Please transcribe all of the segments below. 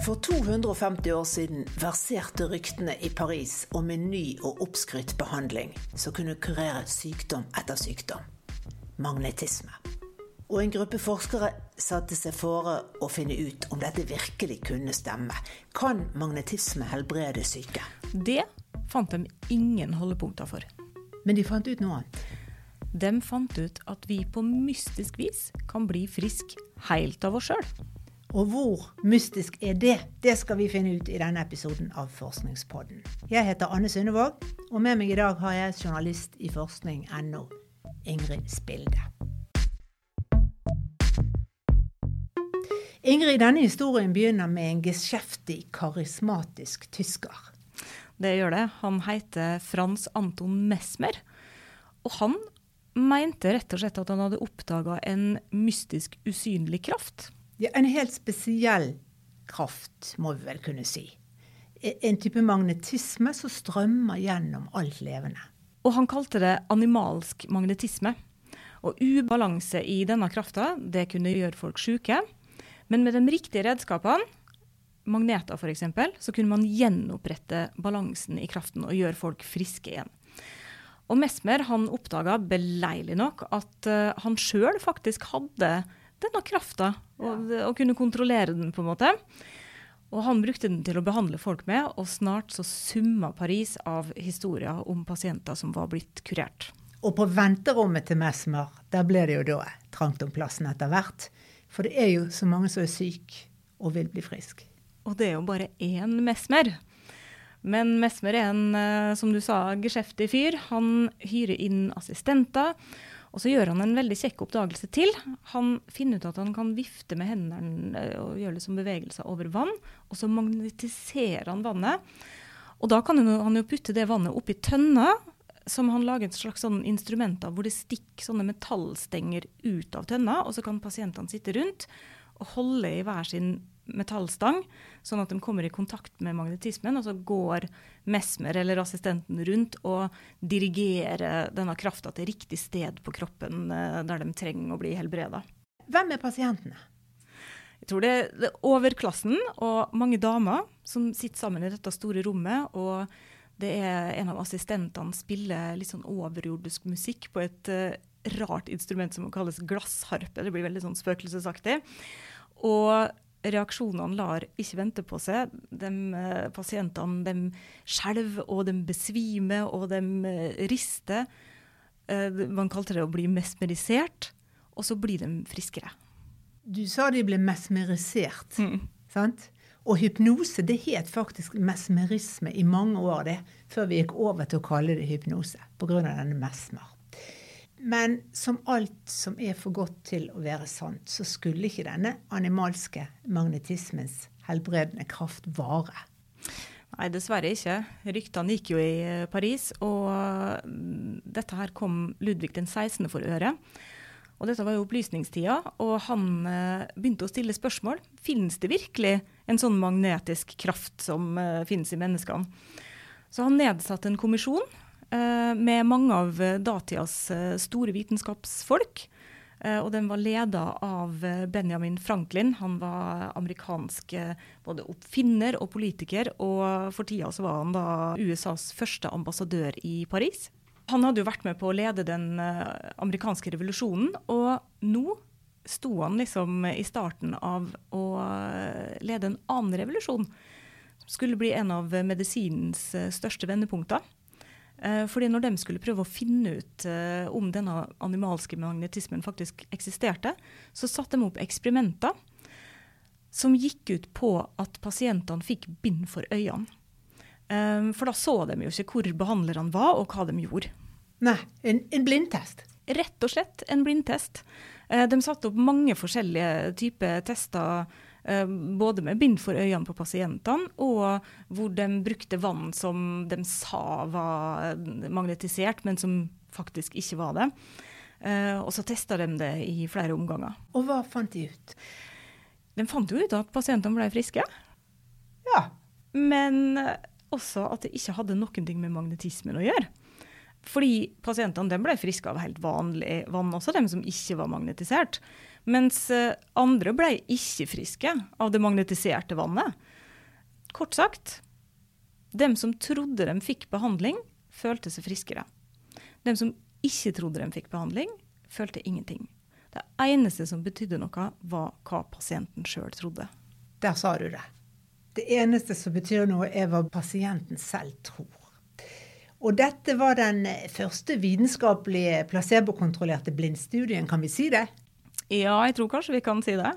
For 250 år siden verserte ryktene i Paris om en ny og oppskrytt behandling som kunne kurere sykdom etter sykdom magnetisme. Og en gruppe forskere satte seg fore å finne ut om dette virkelig kunne stemme. Kan magnetisme helbrede syke? Det fant de ingen holdepunkter for. Men de fant ut noe annet. De fant ut at vi på mystisk vis kan bli friske helt av oss sjøl. Og hvor mystisk er det? Det skal vi finne ut i denne episoden av Forskningspodden. Jeg heter Anne Sundevåg, og med meg i dag har jeg journalist i forskning.no, Ingrid Spilde. Ingrid, denne historien begynner med en geskjeftig, karismatisk tysker. Det gjør det. Han heter Frans Anton Mesmer. Og han mente rett og slett at han hadde oppdaga en mystisk, usynlig kraft. En helt spesiell kraft, må vi vel kunne si. E, en type magnetisme som strømmer gjennom alt levende. Og han kalte det animalsk magnetisme. Og ubalanse i denne krafta, det kunne gjøre folk syke. Men med de riktige redskapene, magneter f.eks., så kunne man gjenopprette balansen i kraften og gjøre folk friske igjen. Og Mesmer han oppdaga beleilig nok at uh, han sjøl faktisk hadde denne krafta, og, og, kunne kontrollere den, på en måte. Og han brukte den til å behandle folk med, og snart så summa Paris av historier om pasienter som var blitt kurert. Og på venterommet til Mesmer, der ble det jo da trangt om plassen etter hvert. For det er jo så mange som er syke og vil bli friske. Og det er jo bare én Mesmer. Men Mesmer er en, eh, som du sa, geskjeftig fyr. Han hyrer inn assistenter. Og så gjør han en veldig kjekk oppdagelse til. Han finner ut at han kan vifte med hendene eh, og gjøre liksom bevegelser over vann. Og så magnetiserer han vannet. Og da kan han jo putte det vannet oppi tønna, som han lager et slags sånn instrument av, hvor det stikker sånne metallstenger ut av tønna. Og så kan pasientene sitte rundt og holde i hver sin metallstang, sånn at de kommer i kontakt med magnetismen. Og så går Mesmer eller assistenten rundt og dirigerer denne krafta til riktig sted på kroppen eh, der de trenger å bli helbreda. Hvem er pasientene? Jeg tror det er overklassen og mange damer som sitter sammen i dette store rommet. og det er En av assistentene spiller litt sånn overjordisk musikk på et uh, rart instrument som kalles glassharpe. Det blir veldig sånn spøkelsesaktig. Og reaksjonene lar ikke vente på seg. De, uh, pasientene de skjelver, og de besvimer, og de uh, rister. Uh, man kalte det å bli mesmerisert, og så blir de friskere. Du sa de ble mesmerisert, mm. sant? Og hypnose det het faktisk mesmerisme i mange år, det, før vi gikk over til å kalle det hypnose pga. denne mesmer. Men som alt som er for godt til å være sant, så skulle ikke denne animalske magnetismens helbredende kraft vare. Nei, dessverre ikke. Ryktene gikk jo i eh, Paris, og mm, dette her kom Ludvig den 16. for øre. Og dette var jo opplysningstida, og han eh, begynte å stille spørsmål. Finnes det virkelig en sånn magnetisk kraft som eh, finnes i menneskene? Så han nedsatte en kommisjon med mange av datidas eh, store vitenskapsfolk. Eh, og den var leda av Benjamin Franklin. Han var amerikansk både oppfinner og politiker. Og for tida så var han da USAs første ambassadør i Paris. Han hadde jo vært med på å lede den amerikanske revolusjonen, og nå sto han liksom i starten av å lede en annen revolusjon. Som skulle bli en av medisinens største vendepunkter. Eh, fordi når de skulle prøve å finne ut uh, om denne animalske magnetismen faktisk eksisterte, så satte de opp eksperimenter som gikk ut på at pasientene fikk bind for øynene. Um, for da så de jo ikke hvor behandlerne var, og hva de gjorde. Nei, en, en blindtest? Rett og slett en blindtest. De satte opp mange forskjellige typer tester Eh, både med bind for øynene på pasientene, og hvor de brukte vann som de sa var magnetisert, men som faktisk ikke var det. Eh, og så testa de det i flere omganger. Og hva fant de ut? De fant jo ut at pasientene ble friske. Ja. Men også at det ikke hadde noen ting med magnetismen å gjøre. Fordi pasientene ble friske av helt vanlig vann, også de som ikke var magnetisert. Mens eh, andre ble ikke friske av det magnetiserte vannet. Kort sagt, dem som trodde de fikk behandling, følte seg friskere. Dem som ikke trodde de fikk behandling, følte ingenting. Det eneste som betydde noe, var hva pasienten sjøl trodde. Der sa du det. Det eneste som betyr noe, er hva pasienten selv tror. Og dette var den første vitenskapelige placebokontrollerte blindstudien, kan vi si det? Ja, jeg tror kanskje vi kan si det.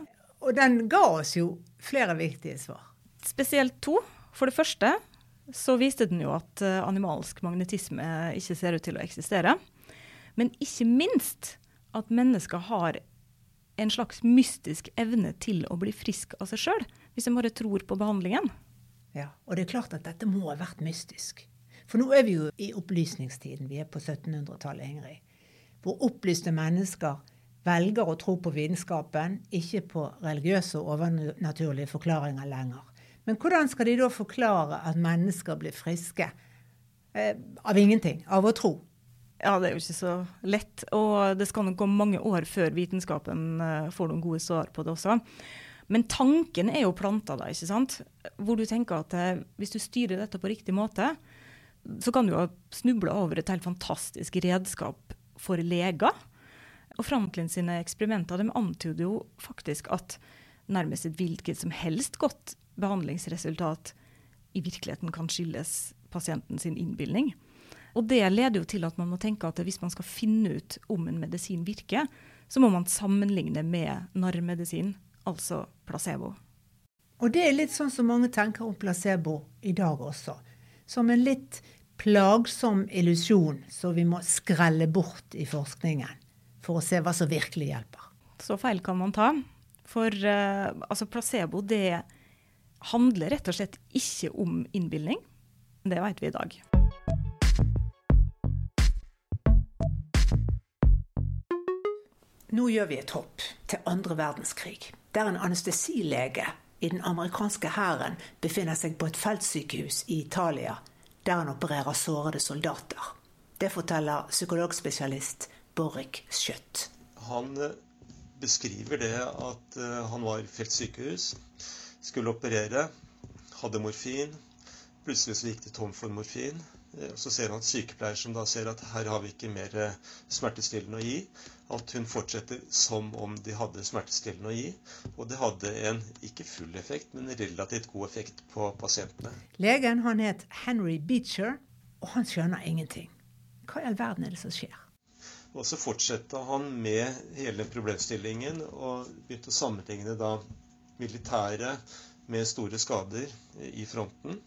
Og den ga oss jo flere viktige svar. Spesielt to. For det første så viste den jo at eh, animalsk magnetisme ikke ser ut til å eksistere. Men ikke minst at mennesker har en slags mystisk evne til å bli frisk av seg sjøl, hvis de bare tror på behandlingen. Ja, Og det er klart at dette må ha vært mystisk. For nå er vi jo i opplysningstiden. Vi er på 1700-tallet, Ingrid. Hvor opplyste mennesker velger å tro på vitenskapen, ikke på religiøse og overnaturlige forklaringer lenger. Men hvordan skal de da forklare at mennesker blir friske eh, av ingenting? Av å tro? Ja, det er jo ikke så lett. Og det skal nok gå mange år før vitenskapen eh, får noen gode svar på det også. Men tanken er jo planta da, ikke sant? Hvor du tenker at eh, hvis du styrer dette på riktig måte, så kan du jo snuble over et helt fantastisk redskap for leger. Og Franklin sine eksperimenter de antyder jo faktisk at nærmest et hvilket som helst godt behandlingsresultat i virkeligheten kan skyldes pasienten sin innbilning. Og det leder jo til at man må tenke at hvis man skal finne ut om en medisin virker, så må man sammenligne med narrmedisin, altså placebo. Og det er litt sånn som mange tenker om placebo i dag også som en litt plagsom illusjon som vi må skrelle bort i forskningen for å se hva som virkelig hjelper. Så feil kan man ta. For uh, altså placebo det handler rett og slett ikke om innbilning. Det vet vi i dag. Nå gjør vi et hopp til andre verdenskrig, der en anestesilege i den amerikanske hæren befinner seg på et feltsykehus i Italia, der han opererer sårede soldater. Det forteller psykologspesialist Borrik Skjøtt. Han eh, beskriver det at eh, han var i feltsykehus, skulle operere, hadde morfin. Plutselig så gikk de tom for morfin. Eh, så ser han sykepleier som da ser at her har vi ikke mer smertestillende å gi at hun fortsetter som om de hadde smertestillende å gi. Og det hadde en ikke full effekt, men relativt god effekt på pasientene. Legen han het Henry Beecher, og han skjønner ingenting. Hva i all verden er det som skjer? Og så fortsatte han med hele problemstillingen og begynte å sammenligne da militære med store skader i fronten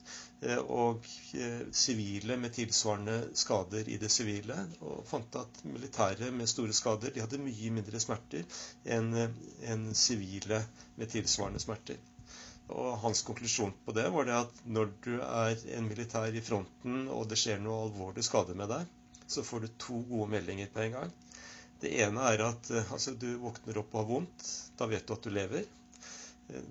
Eh, og eh, sivile med tilsvarende skader i det sivile. Og fant at militære med store skader de hadde mye mindre smerter enn eh, en sivile med tilsvarende smerter. Og Hans konklusjon på det var det at når du er en militær i fronten, og det skjer noe alvorlig skade med deg, så får du to gode meldinger på en gang. Det ene er at altså, du våkner opp og har vondt. Da vet du at du lever.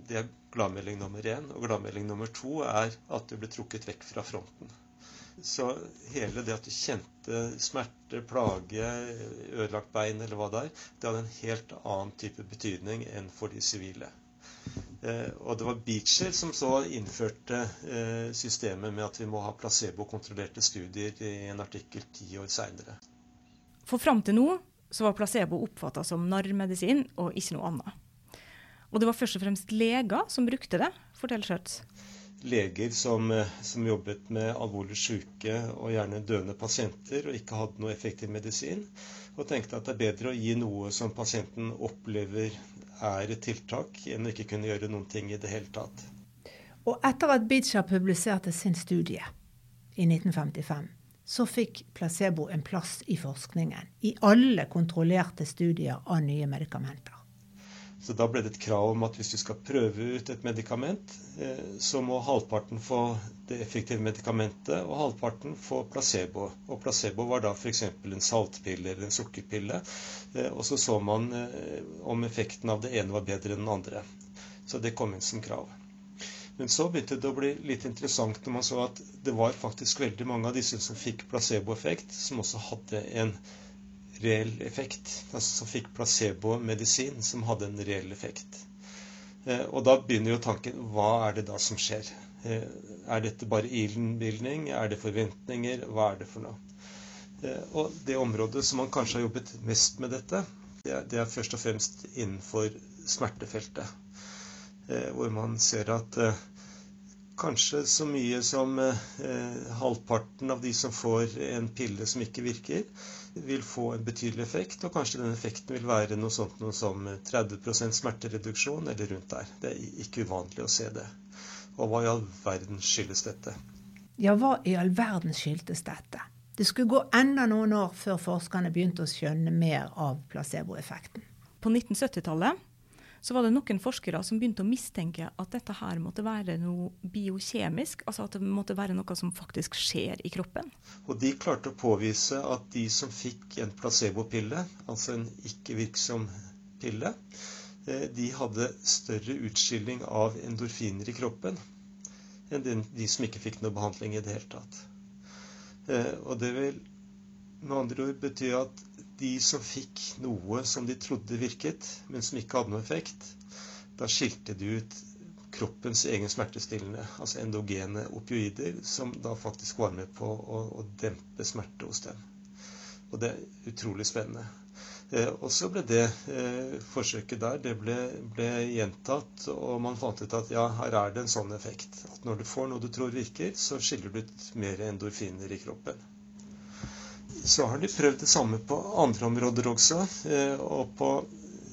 Det er gladmelding nummer én. Og gladmelding nummer to er at du ble trukket vekk fra fronten. Så hele det at du kjente smerte, plage, ødelagt bein eller hva det er, det hadde en helt annen type betydning enn for de sivile. Eh, og det var Beecher som så innførte eh, systemet med at vi må ha placebo-kontrollerte studier i en artikkel ti år seinere. For fram til nå så var placebo oppfatta som narrmedisin og ikke noe annet. Og det var først og fremst leger som brukte det, forteller Schjøtz. Leger som, eh, som, jobbet med alvorlig syke og gjerne døende pasienter og ikke hadde noe effektiv medisin, og tenkte at det er bedre å gi noe som pasienten opplever er et tiltak, enn å ikke kunne gjøre noen ting i det hele tatt. Og etter at Bidja publiserte sin studie i 1955, så fikk placebo en plass i forskningen. I alle kontrollerte studier av nye medikamenter. Så da ble det et krav om at hvis du skal prøve ut et medikament, eh, så må halvparten få det effektive medikamentet, og halvparten få placebo. Og placebo var da f.eks. en saltpille eller en sukkerpille. Eh, og så så man eh, om effekten av det ene var bedre enn den andre. Så det kom inn som krav. Men så begynte det å bli litt interessant når man så at det var faktisk veldig mange av disse som fikk placeboeffekt, som også hadde en reell effekt. Altså som fikk placebo-medisin som hadde en reell effekt. Eh, og da begynner jo tanken hva er det da som skjer? Eh, er dette bare innbilning? Er det forventninger? Hva er det for noe? Og det området som man kanskje har jobbet mest med dette, det er først og fremst innenfor smertefeltet. Hvor man ser at kanskje så mye som eh, halvparten av de som får en pille som ikke virker, vil få en betydelig effekt. Og kanskje den effekten vil være noe sånt noe som 30% smertereduksjon eller rundt der. Det er ikke uvanlig å se det. Og hva i all verden skyldes dette? Ja, hva i all verden skyldtes dette? Det skulle gå enda noen år før forskerne begynte å skjønne mer av placeboeffekten. På 1970-tallet så var det noen forskere som begynte å mistenke at dette her måtte være noe biokjemisk. Altså at det måtte være noe som faktisk skjer i kroppen. Og de klarte å påvise at de som fikk en placebopille, altså en ikke-virksom pille, eh, de hadde større utskilling av endorfiner i kroppen enn de som ikke fikk noe behandling i det hele tatt. Eh, og det vil med andre ord bety at de som fikk noe som de trodde virket, men som ikke hadde noe effekt, da skilte de ut kroppens egen smertestillende, altså endogene opioider, som da faktisk var med på å, å dempe smerte hos dem. Og det er utrolig spennende. Eh, og så ble det eh, forsøket der det ble, ble, gjentatt, og man fant ut at ja, her er det en sånn effekt. At når du får noe du tror virker, så skiller du ut mer endorfiner i kroppen så har de prøvd det samme på andre områder også. Eh, og på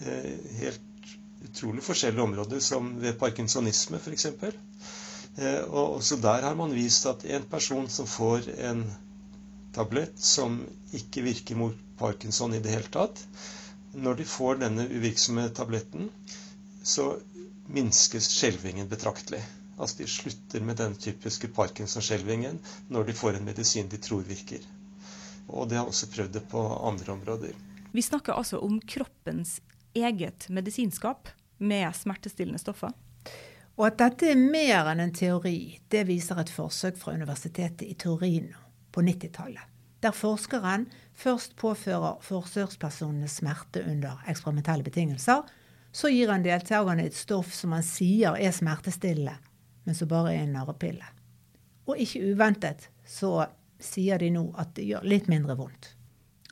eh, helt utrolig forskjellige områder, som ved parkinsonisme f.eks. Eh, og også der har man vist at en person som får en tablett som ikke virker mot parkinson i det hele tatt, når de får denne uvirksomme tabletten, så minskes skjelvingen betraktelig. Altså de slutter med den typiske parkinson-skjelvingen når de får en medisin de tror virker. Og det har også prøvd det på andre områder. Vi snakker altså om kroppens eget medisinskap med smertestillende stoffer. Og at dette er mer enn en teori, det viser et forsøk fra universitetet i Torino på 90-tallet. Der forskeren først påfører forsøkspersonene smerte under eksperimentelle betingelser. Så gir han deltakerne et stoff som han sier er smertestillende, men som bare er en narrepille. Og ikke uventet så sier de nå at det gjør litt mindre vondt.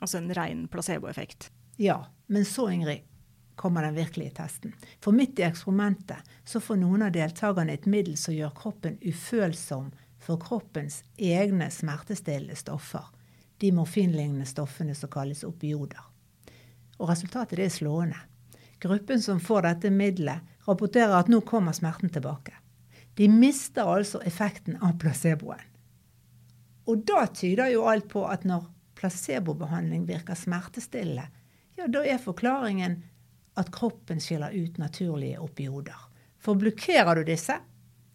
Altså en ren placeboeffekt? Ja. Men så, Ingrid, kommer den virkelige testen. For midt i eksperimentet så får noen av deltakerne et middel som gjør kroppen ufølsom for kroppens egne smertestillende stoffer. De morfinlignende stoffene som kalles opioder. Og resultatet er slående. Gruppen som får dette middelet, rapporterer at nå kommer smerten tilbake. De mister altså effekten av placeboen. Og da tyder jo alt på at når placebobehandling virker smertestillende, ja, da er forklaringen at kroppen skiller ut naturlige opioder. For blokkerer du disse,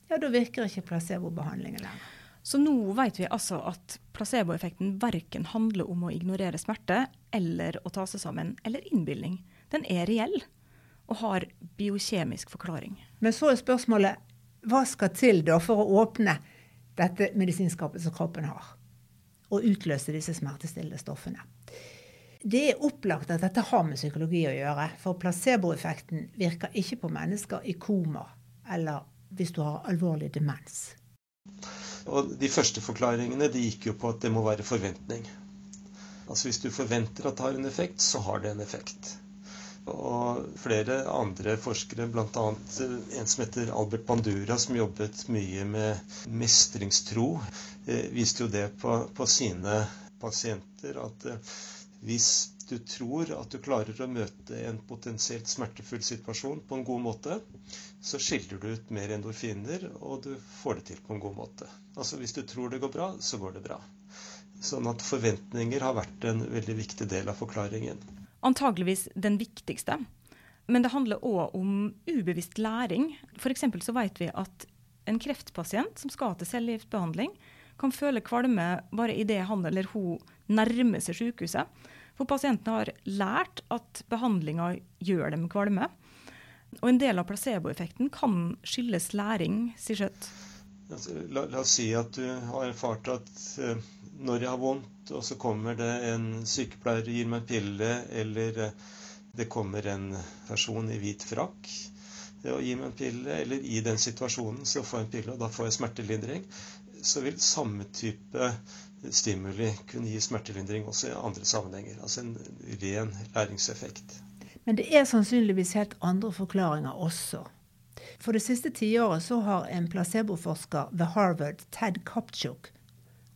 ja, da virker ikke placebobehandlingen lenger. Så nå vet vi altså at placeboeffekten verken handler om å ignorere smerte eller å ta seg sammen, eller innbilning. Den er reell og har biokjemisk forklaring. Men så er spørsmålet hva skal til da for å åpne dette medisinskapet som kroppen har, og utløse disse smertestillende stoffene. Det er opplagt at dette har med psykologi å gjøre, for placeboeffekten virker ikke på mennesker i koma eller hvis du har alvorlig demens. Og De første forklaringene de gikk jo på at det må være forventning. Altså Hvis du forventer at det har en effekt, så har det en effekt. Og flere andre forskere, bl.a. en som heter Albert Bandura, som jobbet mye med mestringstro, eh, viste jo det på, på sine pasienter at eh, hvis du tror at du klarer å møte en potensielt smertefull situasjon på en god måte, så skiller du ut mer endorfiner, og du får det til på en god måte. Altså Hvis du tror det går bra, så går det bra. Sånn at forventninger har vært en veldig viktig del av forklaringen antageligvis den viktigste. Men det handler òg om ubevisst læring. F.eks. så vet vi at en kreftpasient som skal til cellegiftbehandling, kan føle kvalme bare idet han eller hun nærmer seg sykehuset. For pasienten har lært at behandlinga gjør dem kvalme. Og en del av placeboeffekten kan skyldes læring, sier Skjøtt. Altså, la, la, oss si at du har erfart at uh, når jeg har vondt, og så kommer det en sykepleier og gir meg en pille, eller det kommer en person i hvit frakk og gir meg en pille, eller i den situasjonen så får jeg en pille, og da får jeg smertelindring, så vil samme type stimuli kunne gi smertelindring også i andre sammenhenger. Altså en ren læringseffekt. Men det er sannsynligvis helt andre forklaringer også. For det siste tiåret så har en placeboforsker ved Harvard, Ted Kopchuk,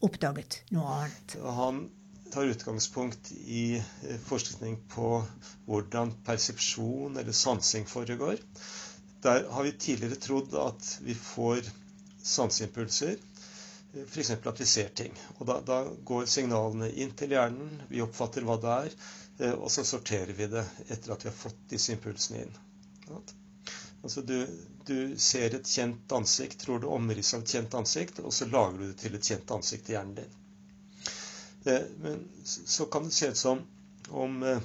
oppdaget noe annet. Han tar utgangspunkt i eh, forskning på hvordan persepsjon eller sansing foregår. Der har vi tidligere trodd at vi får sanseimpulser, eh, f.eks. at vi ser ting. Og da, da, går signalene inn til hjernen, vi oppfatter hva det er, eh, og så sorterer vi det etter at vi har fått disse impulsene inn. Altså du, du ser et kjent ansikt, tror du omrisset av et kjent ansikt, og så lager du det til et kjent ansikt i hjernen din. Men så kan det se ut som om eh,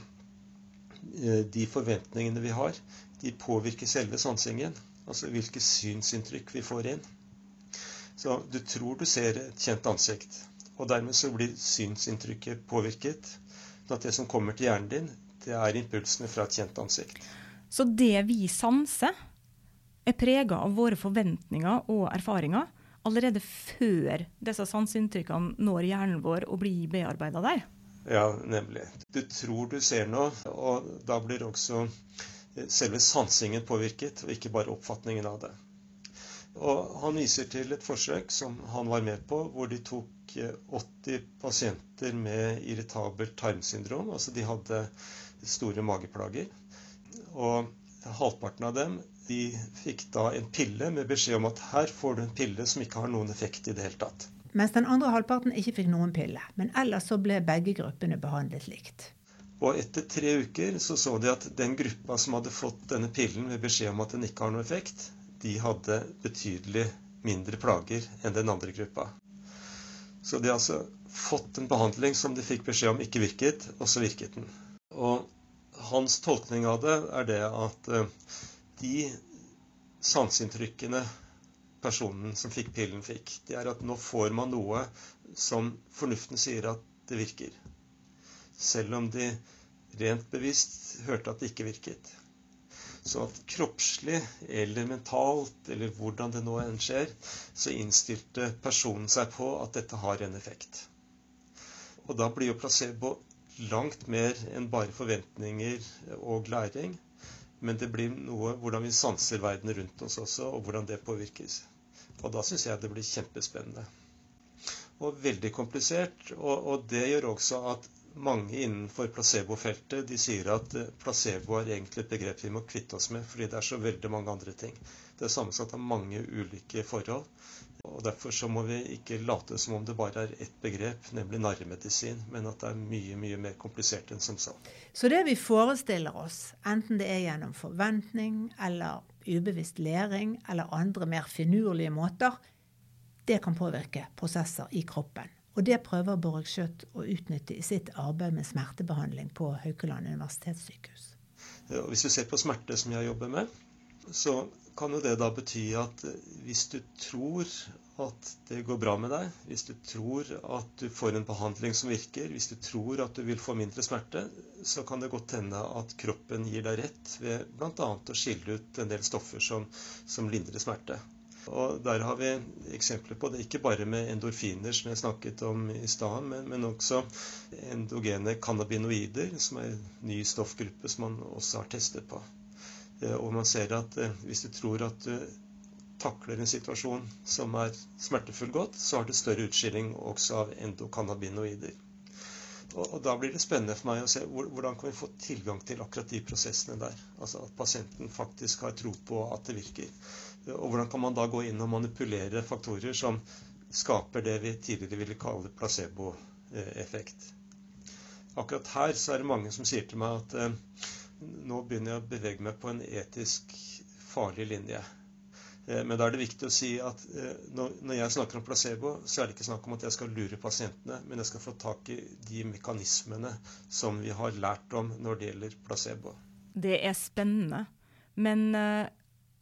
de forventningene vi har, de påvirker selve sansingen. Altså hvilke synsinntrykk vi får inn. Så du tror du ser et kjent ansikt, og dermed så blir synsinntrykket påvirket. At det som kommer til hjernen din, det er impulsene fra et kjent ansikt. Så det vi sanser, er prega av våre forventninger og erfaringer allerede før disse sanseinntrykkene når hjernen vår og blir bearbeida der? Ja, nemlig. Du tror du ser noe, og da blir også selve sansingen påvirket, og ikke bare oppfatningen av det. Og Han viser til et forsøk som han var med på, hvor de tok 80 pasienter med irritabelt tarmsyndrom. Altså de hadde store mageplager. Og halvparten av dem de fikk da en pille med beskjed om at her får du en pille som ikke har noen effekt i det hele tatt. Mens den andre halvparten ikke fikk noen pille. Men ellers så ble begge gruppene behandlet likt. Og etter tre uker så så de at den gruppa som hadde fått denne pillen med beskjed om at den ikke har noen effekt, de hadde betydelig mindre plager enn den andre gruppa. Så de har altså fått en behandling som de fikk beskjed om ikke virket, og så virket den. Og hans tolkning av det er det at eh, de sanseinntrykkene personen som fikk pillen, fikk, det er at nå får man noe som fornuften sier at det virker. Selv om de rent bevisst hørte at det ikke virket. Så at kroppslig eller mentalt, eller hvordan det nå enn skjer, så innstilte personen seg på at dette har en effekt. Og da blir jo placebo langt mer enn bare forventninger og læring. Men det blir noe hvordan vi sanser verden rundt oss også, og hvordan det påvirkes. Og da syns jeg det blir kjempespennende. Og veldig komplisert. Og, og det gjør også at mange innenfor placebofeltet de sier at placebo er egentlig et begrep vi må kvitte oss med, fordi det er så veldig mange andre ting. Det er sammensatt av mange ulike forhold. Og Derfor så må vi ikke late som om det bare er ett begrep, nemlig narremedisin, men at det er mye mye mer komplisert enn som så. Så det vi forestiller oss, enten det er gjennom forventning eller ubevisst læring eller andre mer finurlige måter, det kan påvirke prosesser i kroppen. Og det prøver Borg Skjøtt å utnytte i sitt arbeid med smertebehandling på Haukeland universitetssykehus. Hvis vi ser på smerte, som jeg jobber med, så kan jo det da bety at hvis du tror at det går bra med deg, hvis du tror at du får en behandling som virker, hvis du tror at du vil få mindre smerte, så kan det godt hende at kroppen gir deg rett ved bl.a. å skille ut en del stoffer som, som lindrer smerte. Og Der har vi eksempler på det, ikke bare med endorfiner, som jeg snakket om i stad, men, men, også endogene cannabinoider, som er en ny stoffgruppe som man også har testet på. Eh, og man ser at eh, hvis du tror at du takler en situasjon som er smertefull godt, så har du større utskilling også av endokannabinoider. Og, Da blir det spennende for meg å se hvordan kan vi få tilgang til akkurat de prosessene der. Altså at pasienten faktisk har tro på at det virker. Og hvordan kan man da gå inn og manipulere faktorer som skaper det vi tidligere ville kalle placeboeffekt. Akkurat her så er det mange som sier til meg at eh, nå begynner jeg å bevege meg på en etisk farlig linje. Eh, men da er det viktig å si at eh, når, jeg snakker om placebo, så er det ikke snakk om at jeg skal lure pasientene, men jeg skal få tak i de mekanismene som vi har lært om når det gjelder placebo. Det er spennende. Men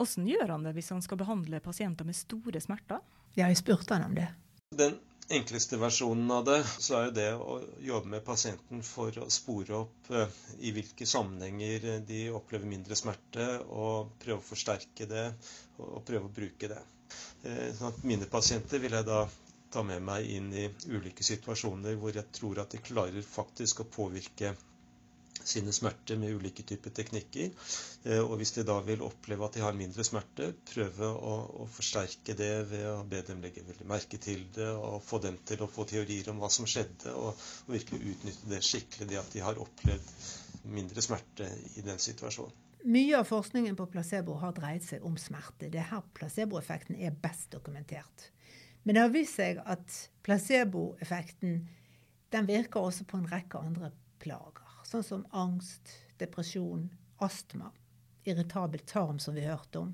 åssen hvordan gjør han det hvis han skal behandle pasienter med store smerter? Ja, jeg spurte han om det. Den enkleste versjonen av det, så er det å jobbe med pasienten for å spore opp eh, i hvilke sammenhenger de opplever mindre smerte, og prøve å forsterke det og prøve å bruke det. Eh, sånn mine pasienter vil jeg da ta med meg inn i ulike situasjoner hvor jeg tror at de klarer faktisk å påvirke sine smerter med ulike typer teknikker. Eh, og hvis de da vil oppleve at de har mindre smerte, prøve å, å forsterke det ved å be dem legge veldig merke til det og få dem til å få teorier om hva som skjedde, og, og virkelig utnytte det skikkelig, det at de har opplevd mindre smerte i den situasjonen. Mye av forskningen på placebo har dreid seg om smerte. Det er her placeboeffekten er best dokumentert. Men det har vist seg at placeboeffekten den virker også på en rekke andre plager sånn som angst, depresjon, astma, irritabel tarm, som vi hørte om,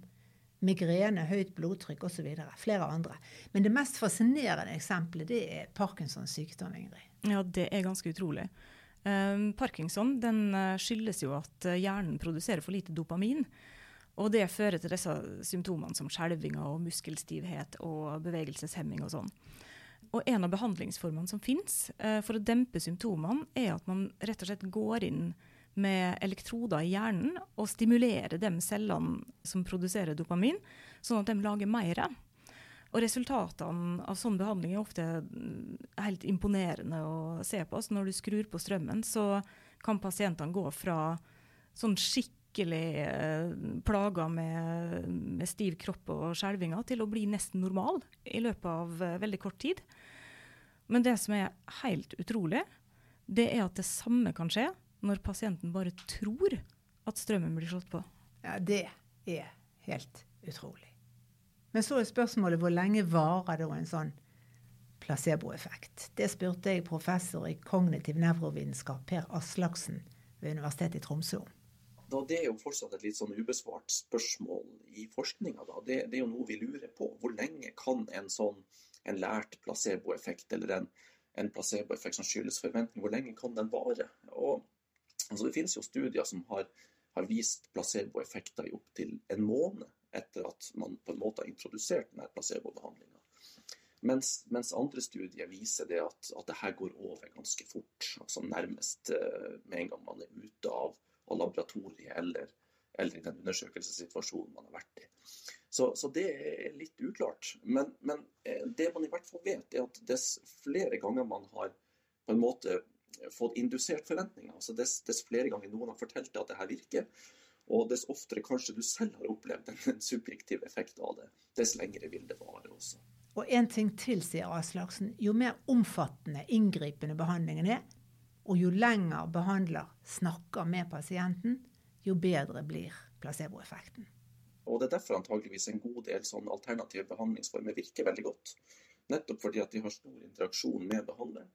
migrene, høyt blodtrykk osv. Flere andre. Men det mest fascinerende eksempelet det er Parkinsons sykdom, Ingrid. Ja, det er ganske utrolig. Um, Parkinson den eh, skyldes jo at eh, hjernen produserer for lite dopamin. Og det fører til disse symptomene som skjelvinger og muskelstivhet og bevegelseshemming og sånn. Og en av behandlingsformene som finnes eh, for å dempe symptomene, er at man rett og slett går inn med elektroder i hjernen og stimulerer de cellene som produserer dopamin, sånn at de lager mer. Og resultatene av sånn behandling er ofte mm, helt imponerende å se på. Så når du skrur på strømmen, så kan pasientene gå fra sånn skikkelig eh, plaga med, med, stiv kropp og skjelvinger til å bli nesten normal i løpet av eh, veldig kort tid. Men det som er helt utrolig, det er at det samme kan skje når pasienten bare tror at strømmen blir slått på. Ja, det er helt utrolig. Men så er spørsmålet hvor lenge varer da en sånn placeboeffekt? Det spurte jeg professor i kognitiv nevrovitenskap Per Aslaksen ved Universitetet i Tromsø om. Da det er jo fortsatt et litt sånn ubesvart spørsmål i forskninga. Det, det, er jo noe vi lurer på. Hvor lenge kan en sånn en lært placeboeffekt eller en, en placeboeffekt som skyldes forventning, hvor lenge kan den vare? Og, altså, det finnes jo studier som har, har vist placeboeffekter i opptil en måned etter at man på en måte har introdusert denne placebobehandlinga. Mens, mens, andre studier viser det at, at det her går over ganske fort. altså Nærmest uh, med en gang man er ute av, av laboratoriet eller, eller i den undersøkelsessituasjonen man har vært i. Så, så, det er litt uklart. Men, men, eh, det man i hvert fall vet, er at dess flere ganger man har på en måte fått indusert forventninger, altså dess, dess flere ganger noen har fortalt deg at det her virker, og dess oftere kanskje du selv har opplevd en, subjektiv effekt av det, dess lengre vil det vare også. Og en ting til, sier Aslaksen. Jo mer omfattende, inngripende behandlingen er, og jo lenger behandler snakker med pasienten, jo bedre blir placeboeffekten. Og Det er derfor antageligvis en god del sånn alternative behandlingsformer virker veldig godt. Nettopp fordi at de har stor interaksjon med behandleren.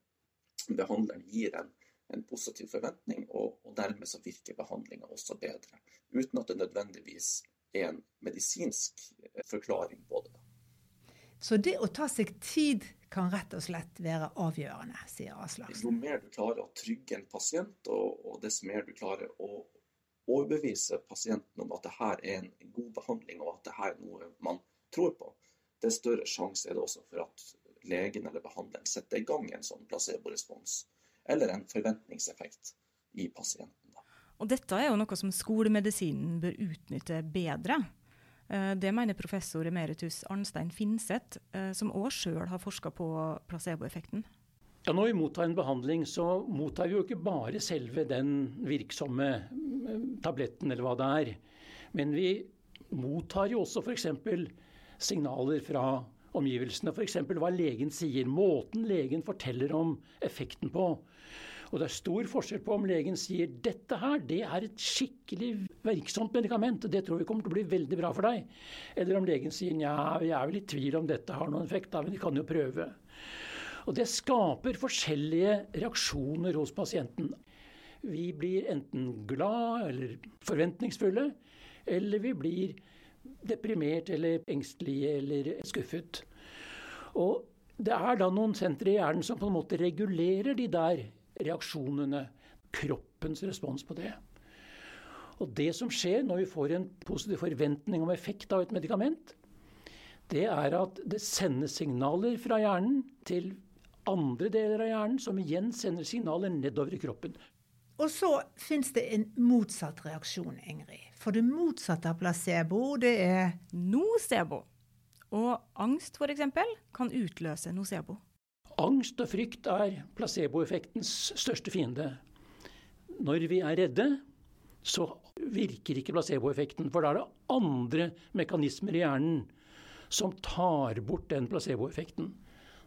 Behandleren gir en, en positiv forventning, og, og, dermed så virker behandlinga også bedre. Uten at det nødvendigvis er en medisinsk eh, forklaring på det. Så det å ta seg tid kan rett og slett være avgjørende, sier Aslaksen. Jo mer du klarer å trygge en pasient, og, og dess mer du klarer å overbevise pasienten om at det her er en god behandling, og at det her er noe man tror på, det er større sjanse er det også for at legen eller behandleren setter i gang en sånn placebo-respons, eller en forventningseffekt i pasienten. Og dette er jo noe som skolemedisinen bør utnytte bedre. Eh, det mener professor emeritus Arnstein Finseth, eh, som òg sjøl har forska på placeboeffekten. Ja, når vi mottar en behandling, så mottar vi jo ikke bare selve den virksomme tabletten eller hva det er. Men vi mottar jo også f.eks. signaler fra omgivelsene. F.eks. hva legen sier. Måten legen forteller om effekten på. Og det er stor forskjell på om legen sier dette her, det er et skikkelig virksomt medikament, det tror vi kommer til å bli veldig bra for deg. Eller om legen sier nja, vi er vel i tvil om dette har noen effekt, da, men vi kan jo prøve. Og det skaper forskjellige reaksjoner hos pasienten. Vi blir enten glad eller forventningsfulle, eller vi blir deprimert eller engstelige eller skuffet. Og det er da noen sentre i hjernen som på en måte regulerer de der reaksjonene. Kroppens respons på det. Og det som skjer når vi får en positiv forventning om effekt av et medikament, det er at det sendes signaler fra hjernen til andre deler av hjernen som igjen sender signaler nedover i kroppen. Og så fins det en motsatt reaksjon, Ingrid. For det motsatte av placebo, det er Nocebo. Og angst f.eks. kan utløse nocebo. Angst og frykt er placeboeffektens største fiende. Når vi er redde, så virker ikke placeboeffekten. For da er det andre mekanismer i hjernen som tar bort den placeboeffekten.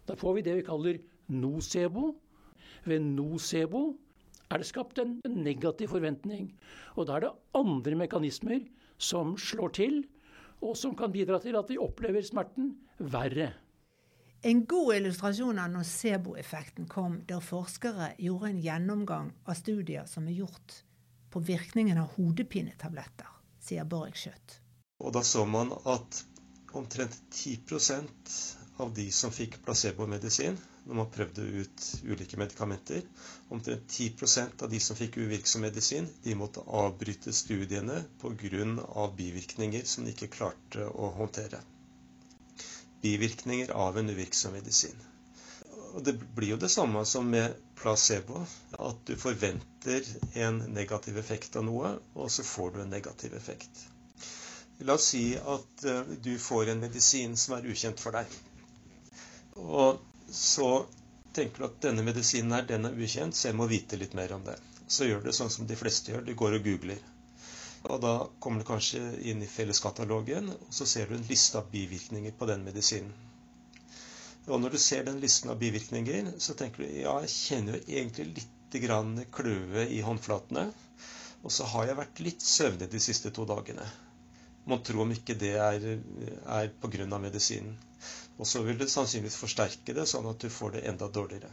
Da får vi det vi kaller nocebo. Ved nocebo er det skapt en negativ forventning. Og da er det andre mekanismer som slår til, og som kan bidra til at vi opplever smerten verre. En god illustrasjon av nocebo-effekten kom da forskere gjorde en gjennomgang av studier som er gjort på virkningen av hodepinetabletter, sier Borg Skjøtt. Og da så man at omtrent 10% av de som fikk placebomedisin, når man prøvde ut ulike medikamenter. Omtrent 10% av de som fikk uvirksom medisin, de måtte avbryte studiene pga. bivirkninger som de ikke klarte å håndtere. Bivirkninger av en uvirksom medisin. Og Det blir jo det samme som med placebo. At du forventer en negativ effekt av noe, og så får du en negativ effekt. La oss si at eh, du får en medisin som er ukjent for deg. Og så tenker du at denne medisinen her, den er ukjent, så jeg må vite litt mer om det. Så gjør du sånn som de fleste gjør, du går og googler. Og da kommer du kanskje inn i felleskatalogen, og så ser du en liste av bivirkninger på den medisinen. Og når du ser den listen av bivirkninger, så tenker du ja, jeg kjenner jo egentlig litt grann kløe i håndflatene. Og så har jeg vært litt søvnig de siste to dagene. Mon tro om ikke det er, er pga. medisinen. Og så vil det sannsynligvis forsterke det, sånn at du får det enda dårligere.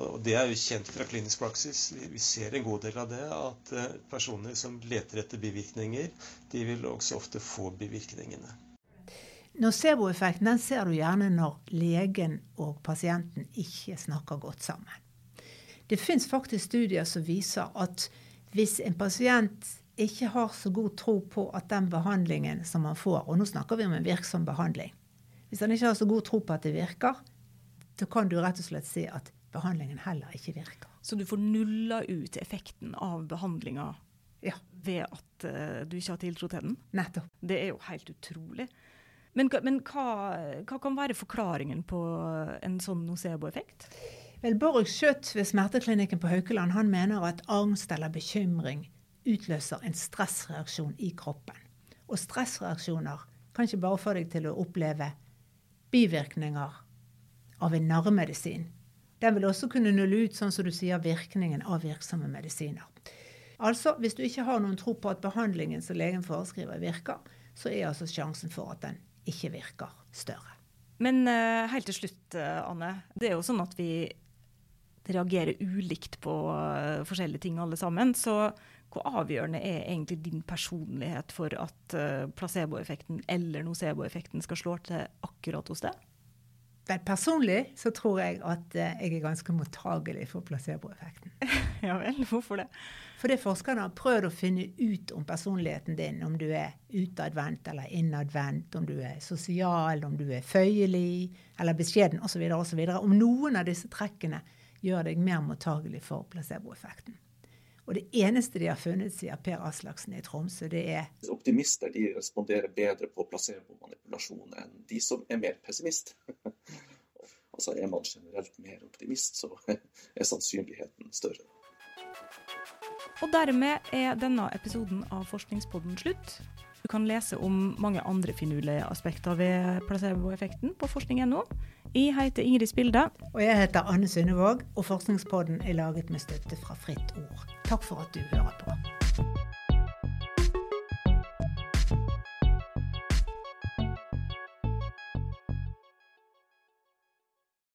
Og det er jo kjent fra klinisk praksis. Vi ser en god del av det. At eh, personer som leter etter bivirkninger, de vil også ofte få bivirkningene. Nocebo-effekten ser du gjerne når legen og pasienten ikke snakker godt sammen. Det fins faktisk studier som viser at hvis en pasient ikke har så god tro på at den behandlingen som man får, og nå snakker vi om en virksom behandling, hvis han ikke har så god tro på at det virker, så kan du rett og slett si at behandlingen heller ikke virker. Så du får nulla ut effekten av behandlinga ja. ved at uh, du ikke har tiltro til den? Nettopp. Det er jo helt utrolig. Men, men hva, hva, kan være forklaringen på en sånn nocebo-effekt? Vel, Borg Skjøtt ved smerteklinikken på Haukeland han mener at angst eller bekymring utløser en stressreaksjon i kroppen. Og stressreaksjoner kan ikke bare få deg til å oppleve bivirkninger av en narremedisin. Den vil også kunne nulle ut, sånn som du sier, virkningen av virksomme medisiner. Altså, hvis du ikke har noen tro på at behandlingen som legen foreskriver, virker, så er altså sjansen for at den ikke virker, større. Men uh, helt til slutt, uh, Anne. Det er jo sånn at vi reagerer ulikt på uh, forskjellige ting alle sammen. Så hvor avgjørende er egentlig din personlighet for at uh, placeboeffekten eller noceboeffekten skal slå til akkurat hos deg? Vel, personlig så tror jeg at uh, jeg er ganske mottagelig for placeboeffekten. ja vel, hvorfor det? Fordi forskerne har prøvd å finne ut om personligheten din, om du er utadvendt eller innadvendt, om du er sosial, om du er føyelig eller beskjeden osv. osv. Om noen av disse trekkene gjør deg mer mottagelig for placeboeffekten. Og det eneste de har funnet, sier Per Aslaksen i Tromsø, det er Optimister de responderer bedre på placebo-manipulasjon enn de som er mer pessimist. altså Er man generelt mer optimist, så er sannsynligheten større. Og dermed er denne episoden av Forskningspodden slutt. Du kan lese om mange andre finurlige aspekter ved placeboeffekten på forskning.no. Jeg heter Ingrid Spilde. Og jeg heter Anne Sundevåg, Og Forskningspodden er laget med støtte fra Fritt Ord. Takk for at du hører på.